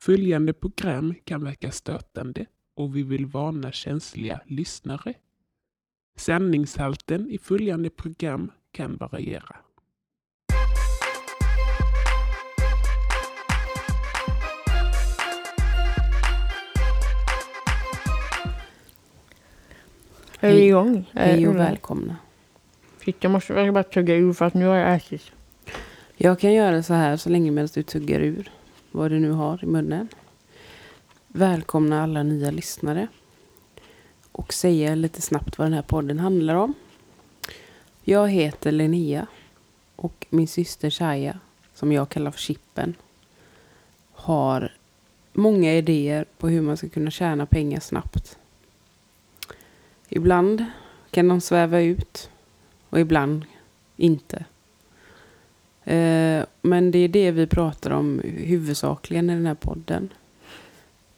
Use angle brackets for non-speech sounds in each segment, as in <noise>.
Följande program kan verka stötande och vi vill varna känsliga lyssnare. Sändningshalten i följande program kan variera. Är vi igång? Hej och Eh, välkomna. Shit, jag måste ska bara tugga ur för att nu har jag ätit. Jag kan göra så här så länge medan du tuggar ur vad du nu har i munnen. Välkomna alla nya lyssnare. Och säga lite snabbt vad den här podden handlar om. Jag heter Linnea. Och min syster Shaya, som jag kallar för Chippen, har många idéer på hur man ska kunna tjäna pengar snabbt. Ibland kan de sväva ut och ibland inte. Eh, men det är det vi pratar om huvudsakligen i den här podden.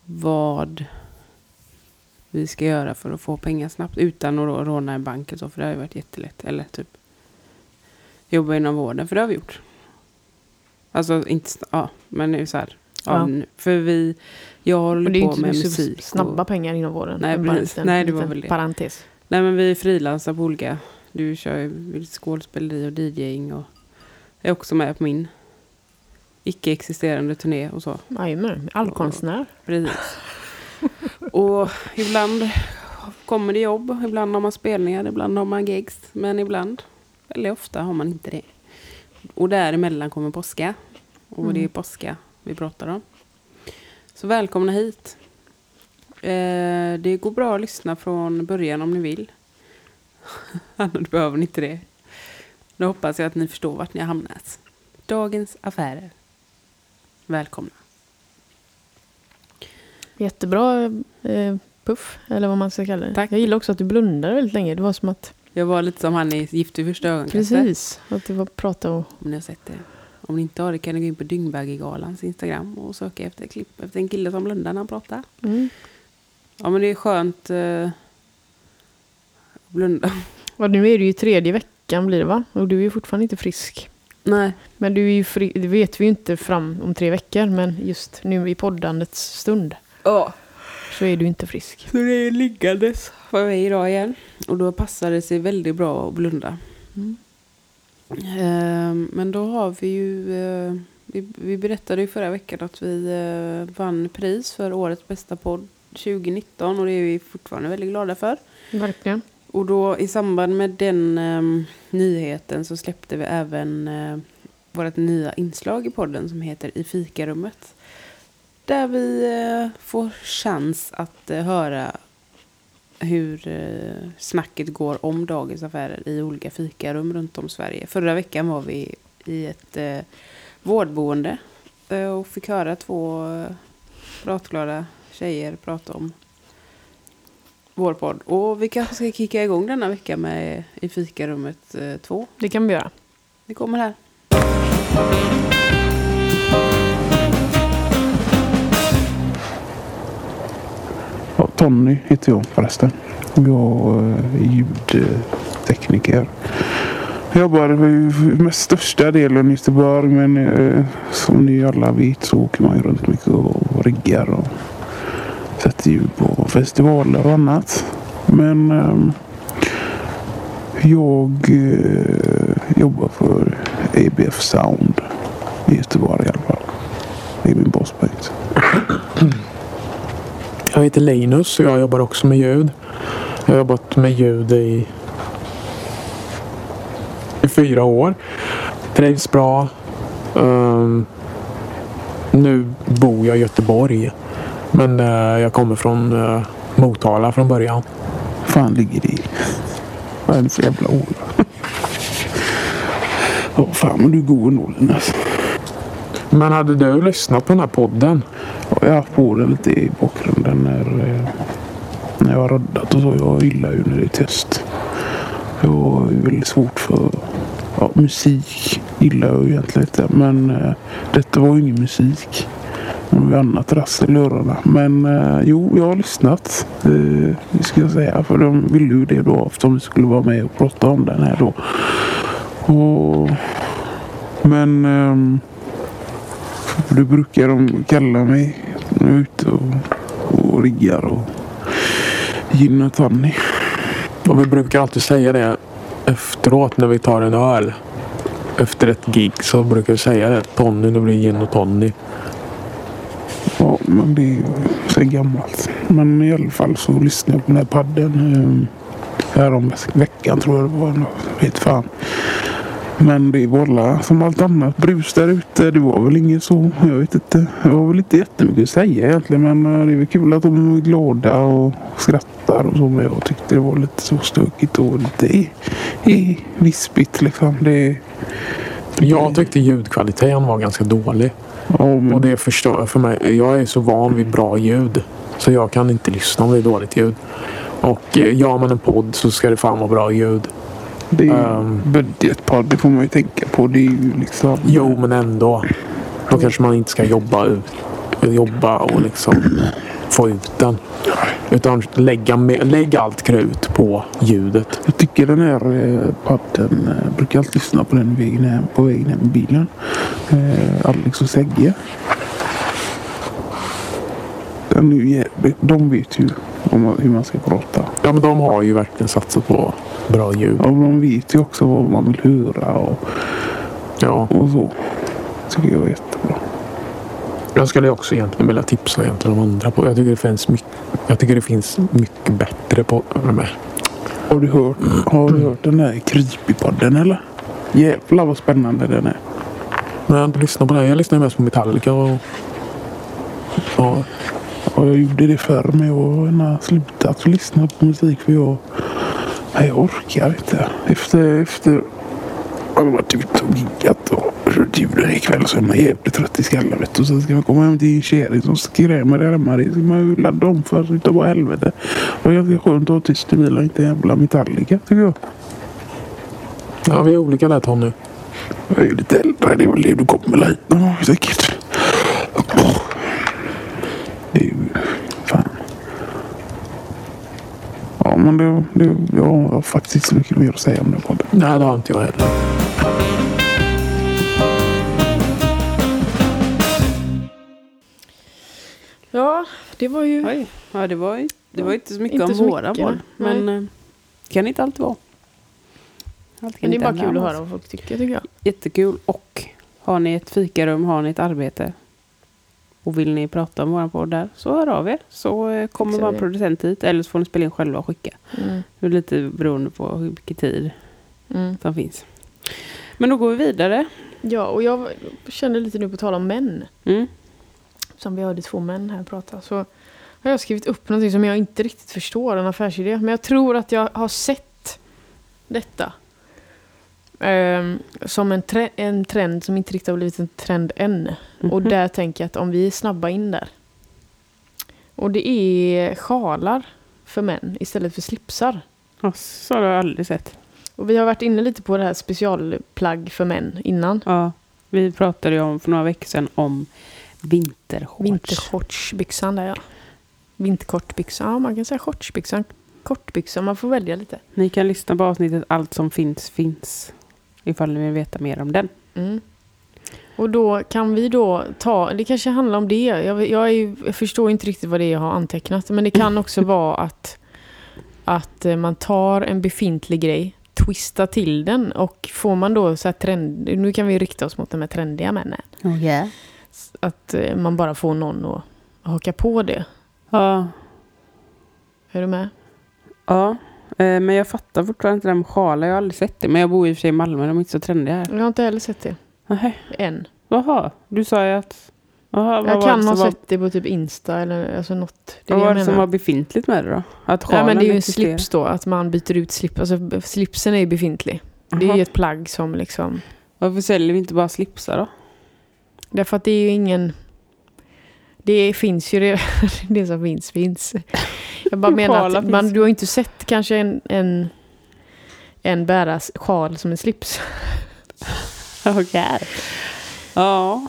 Vad vi ska göra för att få pengar snabbt utan att rå- råna en bank. så, För det har ju varit jättelätt. Eller typ jobba inom vården. För det har vi gjort. Alltså inte, ja, men det är så här. Ja, Ja. nu- För vi, jag håller det är på inte med musik. snabba och, pengar inom vården. Nej, Det är en precis. liten- Nej, det var väl det. Parentes. Nej men vi frilansar på olika. Du kör ju skådespeleri och DJing och är också med på min icke-existerande turné och så. Jajamän, allkonstnär. Precis. och ibland kommer det jobb, ibland har man spelningar, ibland har man gigs. Men ibland, eller ofta har man inte det. Och däremellan kommer påska. Och det är Mm. påska vi pratar om. Så välkomna hit. Eh, det går bra att lyssna från början om ni vill. <laughs> Annars behöver ni inte det. Då hoppas jag att ni förstår vart ni har hamnat. Dagens affärer. Välkomna. Jättebra eh, puff, eller vad man ska kalla det. Tack. Jag gillar också att du blundade väldigt länge. Det var som att, Jag var lite som han i Gift vid första ögonkastet. precis, att det var prata och... Om ni har sett det. Om ni inte har det kan ni gå in på Dyngbaggegalans Instagram och söka efter klipp efter en kille som blundar när han pratar. Mm. Ja men det är skönt eh, blunda. Och nu är det ju tredje veckan blir det va? Och du är fortfarande inte frisk. Nej. Men du är ju fri, det vet vi ju inte fram om tre veckor, men just nu i poddandets stund Ja. så är du inte frisk. Så det är liggandes för mig idag igen. Och då passar det sig väldigt bra att blunda. Mm. Eh, men då har vi ju... Eh, vi, vi berättade ju förra veckan att vi eh, vann pris för årets bästa podd 2019 och det är vi fortfarande väldigt glada för. Verkligen. Och då i samband med den eh, nyheten så släppte vi även eh, vårt nya inslag i podden som heter I fikarummet. Där vi eh, får chans att eh, höra hur eh, snacket går om dagens affärer i olika fikarum runt om Sverige. Förra veckan var vi i ett eh, vårdboende eh, och fick höra två eh, pratglada tjejer prata om vår podd. Och vi kanske ska kicka igång denna vecka med I fikarummet 2. Det kan vi göra. Det kommer här. Ja, Tony heter jag förresten. Jag eh, är ljudtekniker. Jag jobbar med största delen i Göteborg men eh, som ni alla vet så åker man ju runt mycket och riggar och sätter på festivaler och annat. Men ehm, jag eh, jobbar för ABF Sound i Göteborg i alla fall. Det är min bosspunkt. Jag heter Linus och jag jobbar också med ljud. Jag har jobbat med ljud i, i fyra år. Trivs bra. Um, nu bor jag i Göteborg. Men eh, jag kommer från uh, Motala från början. fan ligger det i? Vad är det för jävla ord? Ja, fan men du är god ändå Linus. Men hade du lyssnat på den här podden? Ja, Jag har haft på det lite i bakgrunden när, eh, när jag har roddat och så. Jag gillar ju när det är tyst. Jag är väldigt svårt för ja, musik. Gillar jag ju egentligen inte. Men eh, detta var ju ingen musik. Det var ju annat rassel i öronen. Men eh, jo, jag har lyssnat. Eh, det ska jag säga. För de ville ju det då eftersom vi skulle vara med och prata om den här då. Och, men eh, Det brukar de kalla mig när jag ute och, och riggar och gin och tonic. Och vi brukar alltid säga det efteråt när vi tar en öl. Efter ett gig så brukar vi säga det. Tony, det blir gin och tonic. Ja, men det är ju så gammalt. Men i alla fall så lyssnade jag på den här padden ehm, härom veckan tror jag det var. Vet fan. Men det var alla, som allt annat brus där ute. Det var väl inget så. Jag vet inte. Det var väl inte jättemycket att säga egentligen. Men eh, det är väl kul att de är glada och skrattar och så. Men jag tyckte det var lite så stökigt och lite i, vispigt liksom. Det, Jag tyckte ljudkvaliteten var ganska dålig men, Och det förstör för mig. Jag är så van vid bra ljud. Så jag kan inte lyssna om det är dåligt ljud. Och eh, gör man en podd så ska det fan vara bra ljud. det är ehm. budgetpodd. Det får man ju tänka på. Det är ju liksom. Jo, men ändå. Då kanske man inte ska jobba, ut, jobba och liksom få ut den. Utan lägga, med, lägg allt krut på ljudet. Jag tycker den här eh, podden, eh, brukar alltid lyssna på den vägen hem, på vägen hem i bilen. Eh, Alex och Segge. Den är ju jävligt, de vet ju om hur man ska prata. Ja, men de har ju verkligen satsat på bra ljud. Och de vet ju också vad man vill höra och, Ja, och så. Tycker jag är jättebra. Jag skulle också egentligen vilja tipsa egentligen om andra på. Jag tycker det finns mycket, jag tycker det finns mycket bättre på de här. Har du hört, har du hört den där Creepy-podden eller? Jävlar vad spännande den är. Men jag har inte lyssnat på det. Jag lyssnar mest på Metallica och... Ja, Ja, jag gjorde det förr men jag har slutat lyssna på musik för jag... Nej, jag orkar inte. Efter... efter har varit ute och giggat och kört julen ikväll så är man jävligt trött i skallen vet du. Och ska man komma hem till tjej som skrämmer där hemma. Det ska man ju ladda om för utav bara helvete. Och jag är skönt att ha tyst i bilen och inte jävla Metallica tycker jag. ja vi är olika där Tony. Jag är ju lite äldre. Det är väl det du kommer hit någon gång säkert. Det är ju... Fan. Ja, men det, det, jag har faktiskt inte så mycket mer att säga om podden. Nej, det har inte jag heller. Ja, det var ju... Oj, ja, det var ju det var inte så mycket Inte om så våra mycket. Men eh, kan inte alltid vara. Allt Men det är bara kul att höra vad folk tycker tycker jag. Jättekul. Och har ni ett fikarum, har ni ett arbete och vill ni prata om våran podd där så hör av er. Så eh, kommer vår producent hit. Eller så får ni spela in själva och skicka. Mm. Det är lite beroende på hur mycket tid Mm. som finns. Men då går vi vidare. Ja, och jag kände lite nu på tal om män. Mm. Som vi hörde två män här prata. Så har jag skrivit upp någonting som jag inte riktigt förstår, en affärsidé. Men jag tror att jag har sett detta. Ehm, som en, tre- en trend som inte riktigt har blivit en trend än. Och Mhm. där tänker jag att om vi är snabba in där. Och det är sjalar för män istället för slipsar. Ja, så har jag aldrig sett. Och vi har varit inne lite på det här specialplagg för män innan. Ja, vi pratade ju om för några veckor sedan om vintershorts. Vintershortsbyxan där ja. Vinterkortbyxan, ja man kan säga shortsbyxan. Kortbyxan, man får välja lite. Ni kan lyssna på avsnittet Allt som finns finns. Ifall ni vill veta mer om den. Mm. Och då kan vi då ta, det kanske handlar om det. Jag, jag, är, jag förstår inte riktigt vad det är jag har antecknat. Men det kan <laughs> också vara att, att eh, man tar en befintlig grej, twistar till den och får man då så här trend, nu kan vi rikta oss mot de här trendiga männen. Oh yeah. Att eh, man bara får någon att haka på det. Ja, Är du med? ja. Eh, Men jag fattar fortfarande inte det där med sjalar. Jag har aldrig sett det. Men jag bor i och för sig i Malmö. De är inte så trendiga här. Jag har inte heller sett det. Nähä. Än. Jaha, du sa ju att... Vad Jag kan ha sett det på typ Insta eller alltså något. Det vad var det som var befintligt med det då? Att Ja, men det är ju en slips då, att man byter ut slips. Alltså slipsen är ju befintlig. Det är ju ett plagg som liksom... Varför säljer vi inte bara slipsar då? Därför att det är ju ingen... Det finns ju redan. <laughs> det som finns, finns. Jag bara <laughs> menar att man, du har inte sett kanske en, en, en bära sjal som en slips. <laughs> Okej. Ja.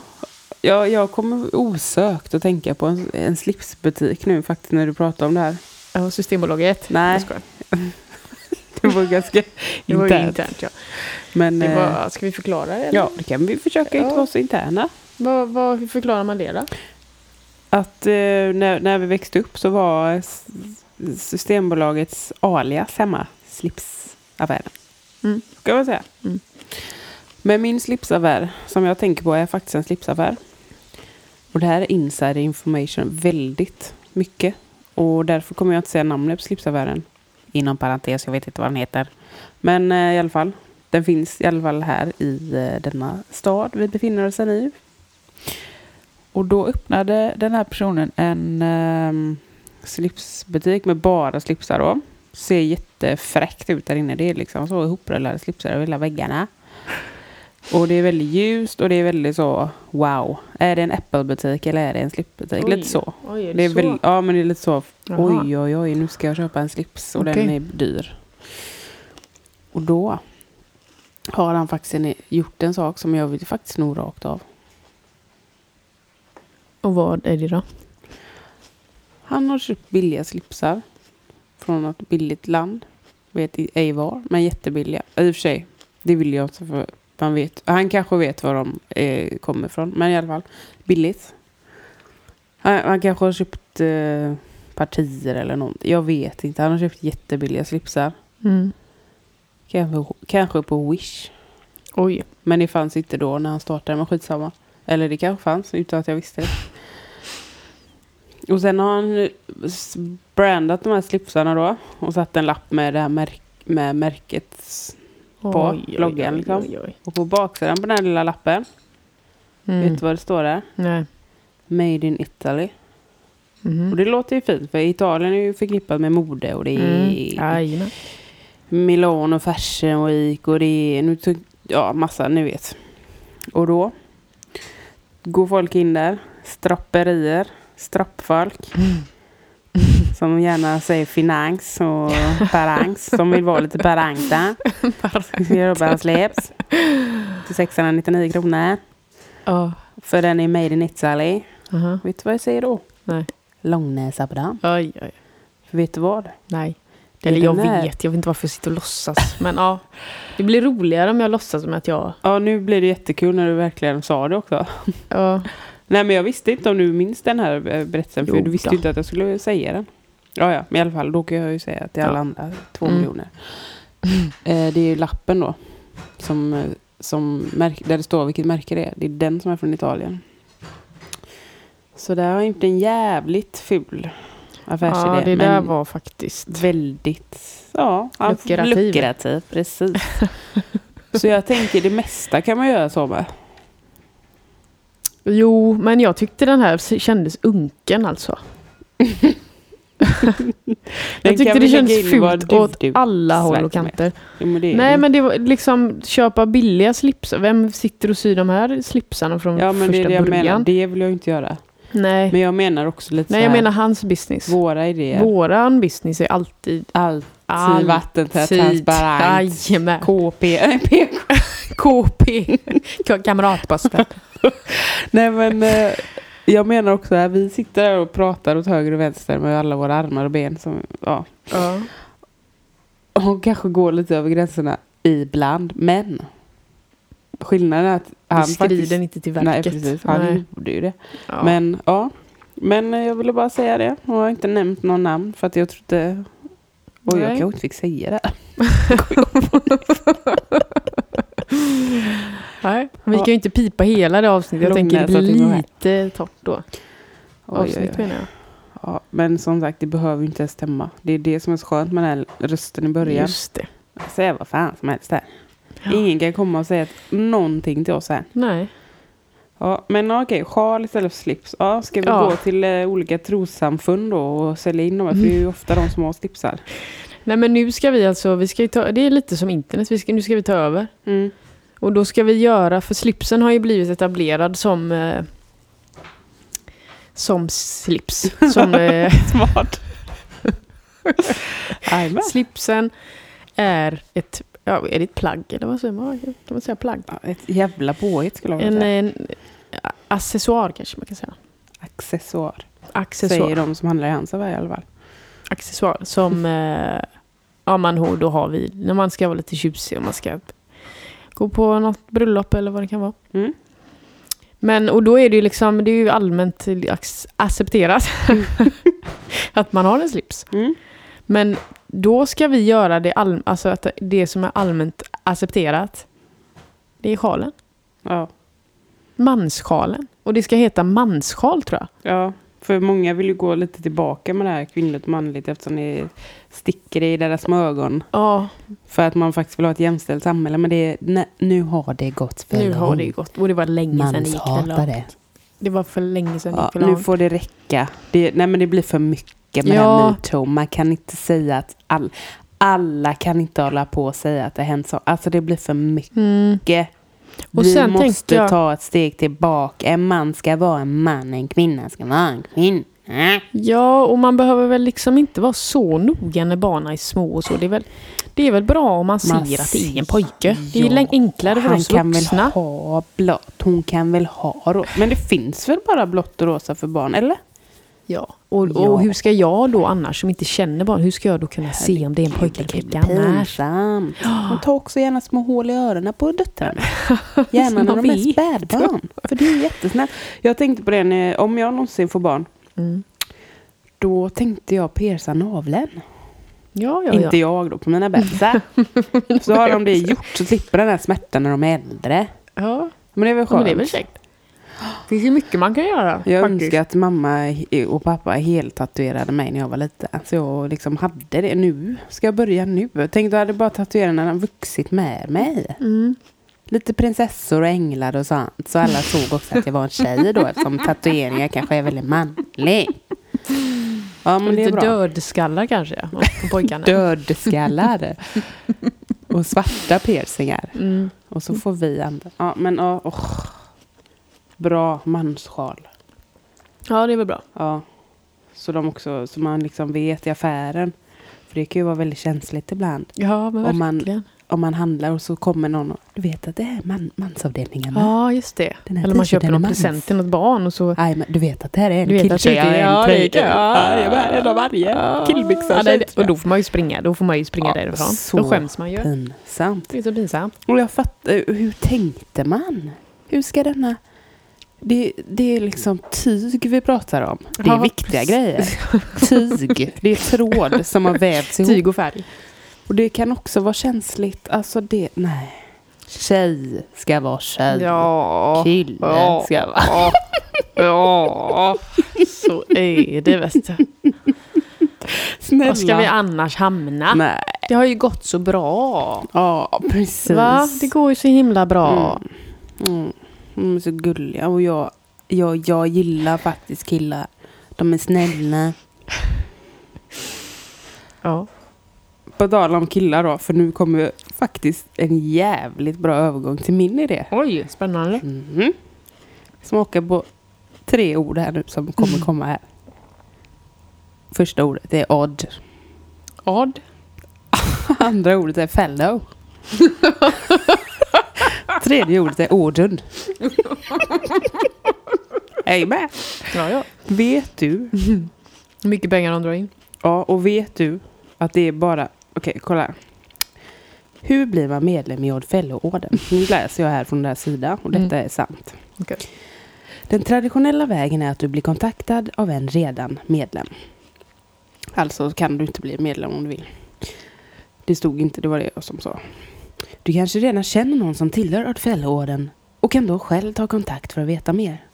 Ja, jag kommer osökt att tänka på en, en slipsbutik nu faktiskt när du pratar om det här. Ja, Systembolaget. Nej. Jag. Det var ganska Det var internt. internt ja. Men Det eh, var, ska vi förklara det? eller? ja, det kan vi försöka inte Ja. vara så interna. Vad, vad, hur förklarar man det då? Att eh, när, när vi växte upp så var Systembolagets alias hemma slipsaffären. Mm. Ska man säga. Mm. Men min slipsaffär som jag tänker på är faktiskt en slipsaffär. Och det här är insider information väldigt mycket. Och därför kommer jag inte säga namnet på slipsaffären. Inom parentes, jag vet inte vad den heter. Men eh, i alla fall. Den finns i alla fall här i eh, denna stad vi befinner oss i nu. Och då öppnade den här personen en ehm, slipsbutik med bara slipsar då. Ser jättefräckt ut där inne. Det är liksom så ihoprullade slipsar över hela väggarna. Och det är väldigt ljust och det är väldigt så wow. Är det en Apple-butik eller är det en slipsbutik? Lite så. Oj, är Det är så? väl, ja men det är lite så. Jaha. Oj oj oj nu ska jag köpa en slips och den Okej. är dyr. Och då har han faktiskt en, gjort en sak som jag vill faktiskt sno rakt av. Och vad är det då? Han har köpt billiga slipsar från något billigt land. Vet ej var, men jättebilliga. I och för sig, det vill jag inte för man vet. Han kanske vet var de eh, kommer ifrån, men i alla fall billigt. Han, han kanske har köpt eh, partier eller något. Jag vet inte. Han har köpt jättebilliga slipsar. Mm. Kanske, kanske på Wish. Oj. Men det fanns inte då när han startade, men skitsamma. Eller det kanske fanns utan att jag visste det. Och sen har han brandat de här slipsarna då. Och satt en lapp med det här märk med märket. På Oj, loggan, liksom. oj, oj. Och på baksidan på den här lilla lappen. Mm. Vet du vad det står där? Nej. Made in Italy. Mhm. Och det låter ju fint för Italien är ju förknippat med mode och det är Mm. Milano Fashion Week och det är nu ja, massa, ni vet. Och då går folk in där, strapperier, strappfolk. <laughs> Som gärna säger finans och parans, som vill vara lite paranta. Ska jobba en släps. Till 699 kronor. Ja. För den är made in Italy. Aha. Vet du vad jag säger då? Nej. Långnäsa på den. Oj, oj. För vet du vad? Nej. Är Eller jag där. vet, jag vet inte varför jag sitter och låtsas. <laughs> Men ja, det blir roligare om jag låtsas som att jag... Ja, nu blir det jättekul när du verkligen sa det också. Ja, Nej men jag visste inte om du minns den här eh, berättelsen för Jo du visste då. ju inte att jag skulle säga den. Ja ja, men i alla fall då kan jag ju säga till alla Ja. andra två Mm. miljoner. Eh, det är ju lappen då. Som, eh, som där det står vilket märke det är. Det är den som är från Italien. Så där har jag gjort en jävligt ful affärsidé. ja det där var faktiskt... väldigt ja, Lukrativ. lukrativ. Precis. <laughs> så jag tänker det mesta kan man göra så med. Jo, men jag tyckte den här kändes unken alltså. <laughs> Jag tyckte det kändes fult åt du- alla håll och kanter. Jo, men Nej det. men det var liksom köpa billiga slipsar. Vem sitter och syr de här slipsarna från Ja men det är första det jag början? menar. Det vill jag inte göra. Nej. Men jag menar också lite Nej jag här, menar hans business. våra idéer. Våran business är alltid... Alltid Alltid. vattentät, transparent. Jajamän. KP. KP. Kamratposten. Nej men eh, jag menar också att vi sitter där och pratar åt höger och vänster med alla våra armar och ben. Som, ja, Ja. och kanske går lite över gränserna ibland. Men skillnaden är att han skrider faktiskt... inte till verket. Nej precis, han Nej. gjorde ju det. Ja. Men ja, men eh, jag ville bara säga det. Jag har inte nämnt någon namn för att jag trodde... Oj, jag kanske inte fick säga det. <laughs> Nej. Vi kan ju inte pipa hela det avsnittet. Jag tänker det blir lite torrt då. Oj, oj, Avsnitt oj. menar jag. Ja, men som sagt, det behöver inte ens stämma. Det är det som är så skönt med den här rösten i början. Just det. Säga vad fan som helst där. Ja. Ingen kan komma och säga någonting till oss här. Nej. Ja, men okej, sjal istället för slips. Ja, ska vi Ja. gå till eh, olika trossamfund då och sälja in dem? För det är ju ofta de som har slipsar. Nej men nu ska vi alltså, vi ska ta, det är lite som internet, vi ska, nu ska vi ta över. Mm. Och då ska vi göra, för slipsen har ju blivit etablerad som eh, som slips. Som, <laughs> eh, Smart. <laughs> Slipsen är ett, ja, är det ett plagg eller vad säger man? Kan man säga plagg? Ja, ett jävla påhitt skulle jag vilja En, säga. en accessoar kanske man kan säga. Accessoar. Accessoar. Säger de som handlar i hans affär i alla fall. accessoar som <laughs> eh, ja, man har, då har vi när man ska vara lite tjusig och man ska gå på något bröllop eller vad det kan vara. Mm. Men och då är det ju liksom, det är ju allmänt ac- accepterat <laughs> att man har en slips. Mm. Men då ska vi göra det, all, alltså att det som är allmänt accepterat. Det är sjalen. Ja. Manssjalen. Och det ska heta manssjal tror jag. ja, för många vill ju gå lite tillbaka med det här kvinnligt och manligt eftersom det sticker i deras små ögon. Ja, För att man faktiskt vill ha ett jämställt samhälle. Men det är, nej, nu har det gått för nu har långt. det ju gått. Och det var länge sedan det gick för långt. Det var för länge sedan det Ja, gick för nu långt. får det räcka. Det, nej men det blir för mycket med Ja. det här metoo. Man kan inte säga att all, alla kan inte hålla på och säga att det hänt så. Alltså det blir för mycket. Mm. Och Vi måste jag- ta ett steg tillbaka. En man ska vara en man, en kvinna ska vara en kvinna. Ja, och man behöver väl liksom inte vara så noga när barnen är små och så. Det är väl, det är väl bra om man ser Man att det är ser- en pojke. Det är Ja, enklare för Han oss kan väl vuxna. ha blått, hon kan väl ha rosa. Men det finns väl bara blått och rosa för barn, eller? Ja. Och, Ja. och hur ska jag då annars, som inte känner barn, hur ska jag då kunna se om det är en pojke eller flicka annars? Man tar också gärna små hål i öronen på döttrarna. <laughs> Gärna när de är spädbarn. För det är jättesnällt. Jag tänkte på det, när, om jag någonsin får barn. Mm. Då tänkte jag pierca naveln. Ja, ja, Inte ja. jag då, på mina bebisar. <laughs> så har de det gjort så slipper den här smärtan när de är äldre. ja. Men det är väl Ja, skönt. men det är väl käckt. Det <gasps> finns ju mycket man kan göra. Jag faktiskt. önskar att mamma och pappa heltatuerade mig när jag var liten. Så jag liksom hade det nu. Ska jag börja nu? Tänkte jag hade bara tatuerat när de vuxit med mig. Mm. Lite prinsessor och änglar och sånt. Så alla såg också att jag var en tjej då <laughs> eftersom tatueringar kanske är väldigt manlig. Ja men Lite dödskallar kanske, på pojkarna. <laughs> Dödskallar. och svarta piercingar. Mm. Och så får vi andra. Ja men åh. Bra manssjal. Ja, det är väl bra. Ja. Så de också, så man liksom vet i affären. För det kan ju vara väldigt känsligt ibland. Ja, men Om man- verkligen. Om man handlar och så kommer någon och du vet att det är man, mansavdelningen. Ja, just det. Eller man köper någon mans. present till något barn och så... Nej, men du vet att det här är en killtjej, är- en ja, tröja. en av varje. Ja. Killbyxor. Ja, och då får man ju springa, då får man ju springa Ja, därifrån. så Då skäms man ju. Pinsamt. Det är så pinsamt. Och jag fattar, hur tänkte man? Hur ska denna... Det, det är liksom tyg vi pratar om. Det är viktiga grejer. <laughs> Tyg. Det är tråd som har vävts ihop. Tyg och färg. Och det kan också vara känsligt. Alltså det, nej. Tjej ska vara tjej. Ja. Kille Ja. ska vara... Ja. ja. Så är det vet du. Snälla. Var ska vi annars hamna? Nej. Det har ju gått så bra. Ja, precis. Va? Det går ju så himla bra. Mm. Mm. De är så gulliga. Och jag, jag, jag gillar faktiskt killar. De är snälla. Ja. På tal om killar då. För nu kommer faktiskt en jävligt bra övergång till min idé. Oj, spännande. Mm. Smaka på tre ord här nu som kommer komma här. Första ordet är odd. Odd. <laughs> Andra ordet är fellow. <laughs> Tredje ordet är orden. <laughs> Är med? Ja, ja. Vet du? Hur <laughs> mycket pengar de drar in. Ja, och vet du att det är bara... Okej, kolla här. Hur blir man medlem i Odd Fellow-orden? Nu läser jag här från den här sidan och detta är sant. Okej. Den traditionella vägen är att du blir kontaktad av en redan medlem. Alltså kan du inte bli medlem om du vill. Det stod inte, det var det jag som sa. Du kanske redan känner någon som tillhör Odd Fellow-orden och kan då själv ta kontakt för att veta mer.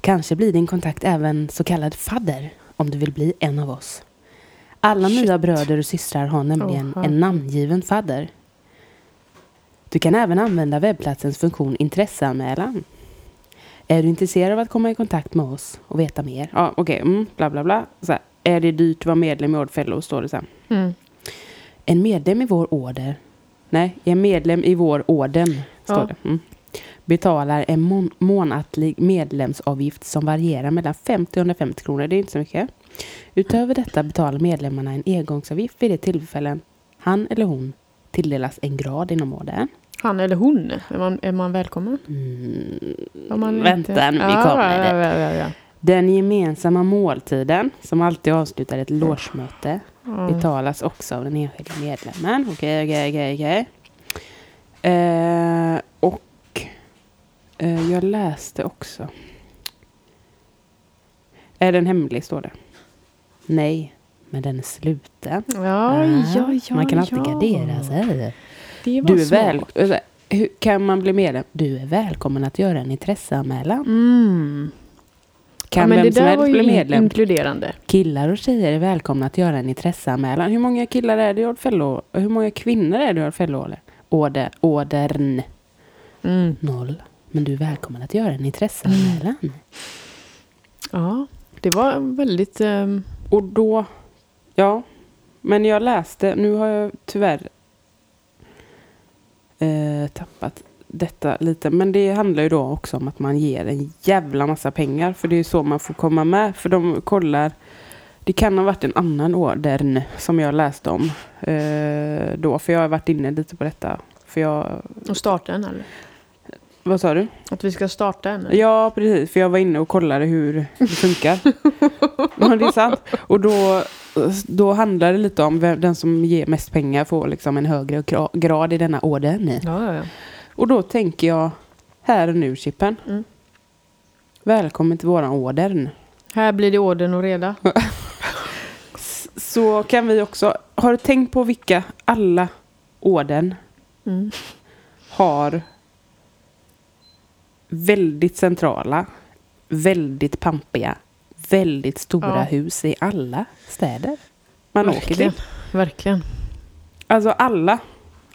Kanske blir din kontakt även så kallad fadder om du vill bli en av oss. Alla Shit. nya bröder och systrar har nämligen Åh, en namngiven fadder. Du kan även använda webbplatsens funktion intresseanmälan. Är du intresserad av att komma i kontakt med oss och veta mer? Ja, okej, mm, bla bla bla. Så här, är det dyrt att vara medlem i Odd Fellow, står det sen. Mm. En medlem i vår order, nej, en medlem i vår orden, står Ja. det. Mm, betalar en mån- månatlig medlemsavgift som varierar mellan 50 och 150 kronor. Det är inte så mycket. Utöver detta betalar medlemmarna en engångsavgift vid de tillfällen han eller hon tilldelas en grad inom orden. Han eller hon, är man, är man välkommen? Mm, Om man vänta inte- vi kommer. Ja, ja, ja. Den gemensamma måltiden, som alltid avslutar ett logemöte, Ja. betalas också av den enskilda medlemmen. Okej, okej, okej, okej. Eh, och Eh, jag läste också. Är den hemlig står det. Nej, men den är sluten. Ja, ja, ja. Man kan alltid ja. gardera sig. Det var Du är smart. väl, alltså, hur kan man bli medlem? Du är välkommen att göra en intresseanmälan. Mm. Kan ja, men vem som helst bli medlem? inkluderande. Killar och tjejer är välkomna att göra en intresseanmälan. Hur många killar är det i? Och Hur många kvinnor är det i Oddfellow? Åder, ådern? Mm. Noll. Men du är välkommen att göra en intresseanmälan. Ja, det var väldigt... ehm, Och då, ja. Men jag läste, nu har jag tyvärr eh, tappat detta lite. Men det handlar ju då också om att man ger en jävla massa pengar. För det är så man får komma med. För de kollar, det kan ha varit en annan ordern som jag läste om. Eh, då, för jag har varit inne lite på detta. För jag, att starta en eller? vad sa du? Att vi ska starta en? eller? Ja, precis. För jag var inne och kollade hur det funkar. <laughs> ja, det är sant. Och då, då handlar det lite om vem, den som ger mest pengar får liksom en högre gra- grad i denna orden. Ja, ja, ja. Och då tänker jag, här och nu Chippen. Mm. Välkommen till våran ordern. Här blir det orden och reda. <laughs> Så kan vi också, har du tänkt på vilka alla orden Mm. har väldigt centrala, väldigt pampiga, väldigt stora Ja. hus i alla städer man åker Verkligen. till. Verkligen. Alltså alla.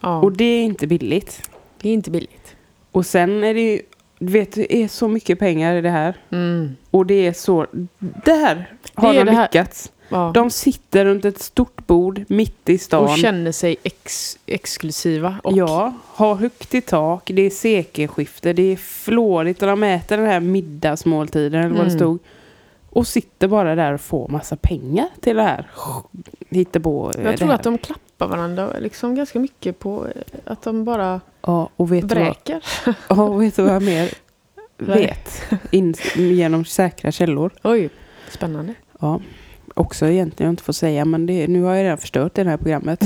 Ja, Och det är inte billigt. Det är inte billigt. Och sen är det ju, du vet, det är så mycket pengar i det här. Mm. Och det är så, där har de lyckats. Ja. De sitter runt ett stort bord mitt i stan. och känner sig ex exklusiva. Och Ja, har högt i tak, det är sekelskifte, det är flådigt och de äter den här middagsmåltiden eller vad det Mm. stod. Och sitter bara där och får massa pengar till det här. Hittepå. eh, Jag tror att de klappar varandra liksom ganska mycket på eh, att de bara Ja, och vet du vad, vräker. <laughs> ja, och vet du vad jag mer <laughs> vet? In, genom säkra källor. Oj, spännande. Ja, också egentligen jag inte får säga, men det, nu har jag redan förstört det här programmet.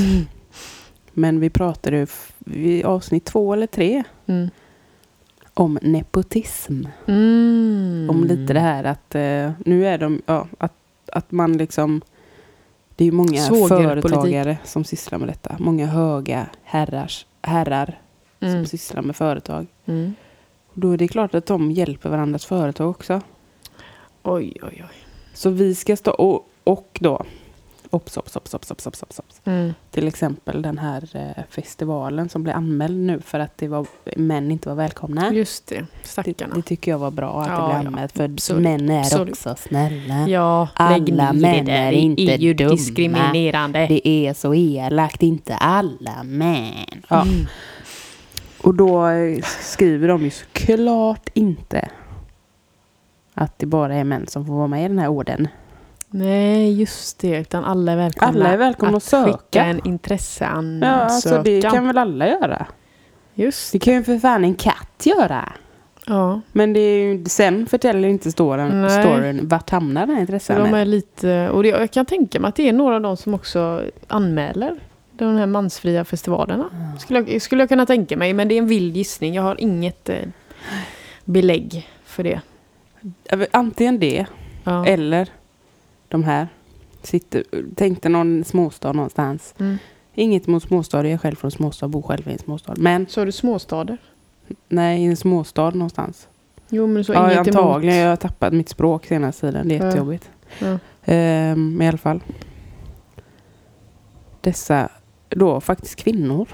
Men vi pratade i avsnitt två eller tre Mm. om nepotism. Mm. Om lite det här att eh, nu är de, ja, att, att man liksom det är många företagare som sysslar med detta. Många höga herrars, herrar Mm. som sysslar med företag. Mm. Och då är det klart att de hjälper varandras företag också. Oj, oj, oj. Så vi ska stå och, och då Ops, ops, ops, ops, ops, ops, ops. Mm. Till exempel den här eh, festivalen som blev anmäld nu för att det var, män inte var välkomna. Just det, Det, stackarna. det tycker jag var bra att Ja, det blev ja. anmält. För Absolut. män är Absolut. också snälla. Ja, Alla män det är inte Det är ju dumma. diskriminerande. Det är så elakt, inte alla män. Ja. Mm. Och då eh, skriver de ju såklart inte att det bara är män som får vara med i den här orden. Nej, just det. Utan alla är välkomna, Alla är välkomna att söka. skicka en intresseansökan. Ja, alltså det kan väl alla göra. Just Det kan ju för fan en katt göra. Ja, Men det är ju, sen förtäller inte storyn, Nej. storyn vart hamnar den här så intressen? de är lite... Och det, jag kan tänka mig att det är några av dem som också anmäler de här mansfria festivalerna. Skulle jag, skulle jag kunna tänka mig, men det är en vild gissning. Jag har inget eh, belägg för det. Antingen det Ja. eller här. Sitter, tänk dig någon småstad någonstans. Mm. Inget mot småstad, jag är själv från småstad, bor själv i en småstad. Men Så har du småstader? nej, i en småstad någonstans. Jo, men så Ja, inget antagligen. emot. Jag har tappat mitt språk senaste tiden. Det är Ja. jättejobbigt. Ja. Ehm, i alla fall. Dessa då faktiskt kvinnor.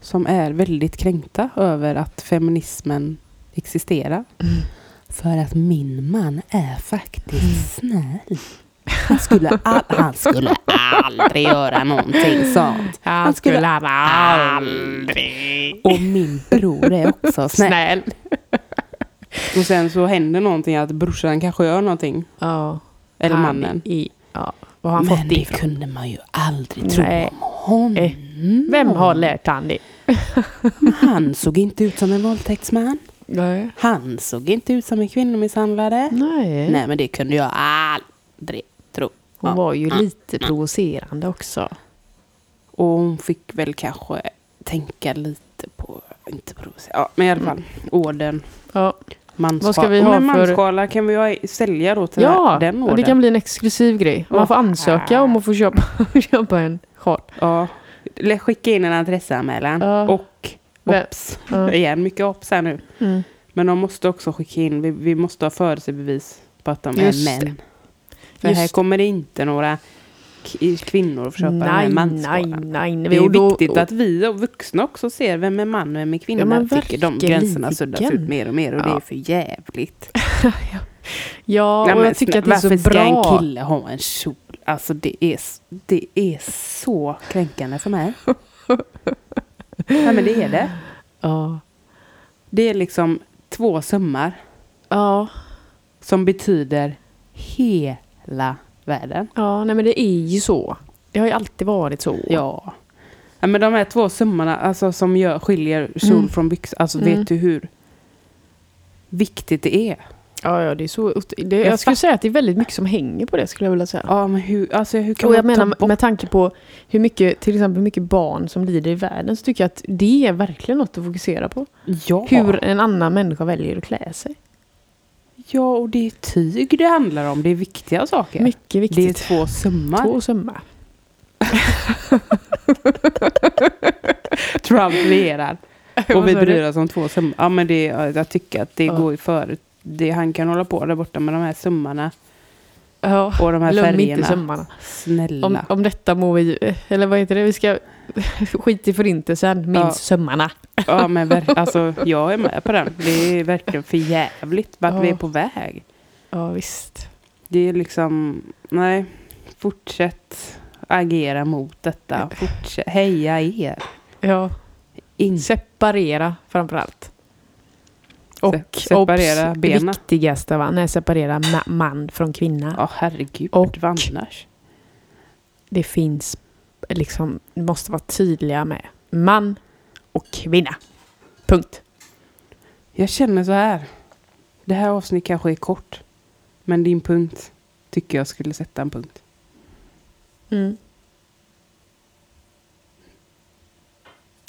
Som är väldigt kränkta över att feminismen existerar. Mm. För att min man är faktiskt snäll. Han skulle, han skulle aldrig göra någonting sånt. Han skulle skulle han aldrig... Och min bror är också snäll. Snäll. Och sen så händer någonting att brorsan kanske gör någonting. Ja. Eller Han mannen. I, ja. Var har han Men fått det det ifrån? kunde man ju aldrig tro Nej. om honom. Eh, Vem har lärt han det? Han såg inte ut som en våldtäktsman. Nej. Han såg inte ut som en kvinnomisshandlare. Nej. Nej, men det kunde jag aldrig tro. Hon Ja. var ju Ja. lite provocerande också. Och hon fick väl kanske tänka lite på, inte provocera, ja men i alla fall, orden. Ja, Mansskala. Vad ska vi ha för- manskala kan vi sälja då till ja den orden. det kan bli en exklusiv grej. Man får ansöka om att få köpa, <laughs> köpa en sjal. Ja. Skicka in en adressanmälan. Ja. Och ops. Ja. <laughs> Igen, mycket ops här nu. Mm. Men de måste också skicka in, vi, vi måste ha födelsebevis på att de Just är det. män. För Just här det. kommer det inte några kvinnor att köpa den här Nej, nej, nej. Det är Och då- viktigt att vi och vuxna också ser vem är man och vem är kvinna. Ja, tycker de gränserna suddas ut mer och mer och det Ja. är för jävligt. <laughs> Ja, Nej, och jag tycker att det är så varför ska bra. en kille ha en kjol? Alltså det är, det är så kränkande för mig. <laughs> Nej men det är det. Ja. Det är liksom två sömmar Ja. som betyder hela världen. ja, nej men det är ju så. Det har ju alltid varit så. Ja. ja men de här två sömmarna alltså, som gör, skiljer kjol Mm. från byxor. Alltså Mm. vet du hur viktigt det är? Ja, ja, det är så. Det, Jag jag skulle säga att det är väldigt mycket som hänger på det skulle jag vilja säga. Ja men hur, alltså, hur kan Och jag menar bort med tanke på hur mycket, till exempel hur mycket barn som lider i världen så tycker jag att det är verkligen något att fokusera på. Ja. Hur en annan människa väljer att klä sig. ja, och det är tyg det handlar om. Det är viktiga saker. Mycket det är viktigt. två sömmar. Två sömmar. Trump regerar. <laughs> Och vi bryr oss om två sömmar. Ja men det, jag tycker att det Ja. går före. Det, han kan hålla på där borta med de här sömmarna Ja, och de här glöm färgerna. inte sömmarna. Snälla. Om, om detta må vi, eller vad heter det, vi ska skit i förintelsen, minns Ja. sömmarna. Ja <laughs> men alltså, jag är med på den. Det är verkligen för jävligt vart Ja. vi är på väg. Ja, visst. Det är liksom, nej. Fortsätt agera mot detta. Fortsätt, heja er. Ja, In, separera framförallt. Och Se- separera obs, benen. viktigaste va, nej, separera ma- man från kvinna. ja herregud, Och- vad annars? Det finns, liksom, måste vara tydliga med man och kvinna. Punkt. Jag känner så här. Det här avsnittet kanske är kort. Men din punkt tycker jag skulle sätta en punkt. Mm.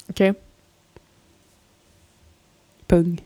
Okej. Pung.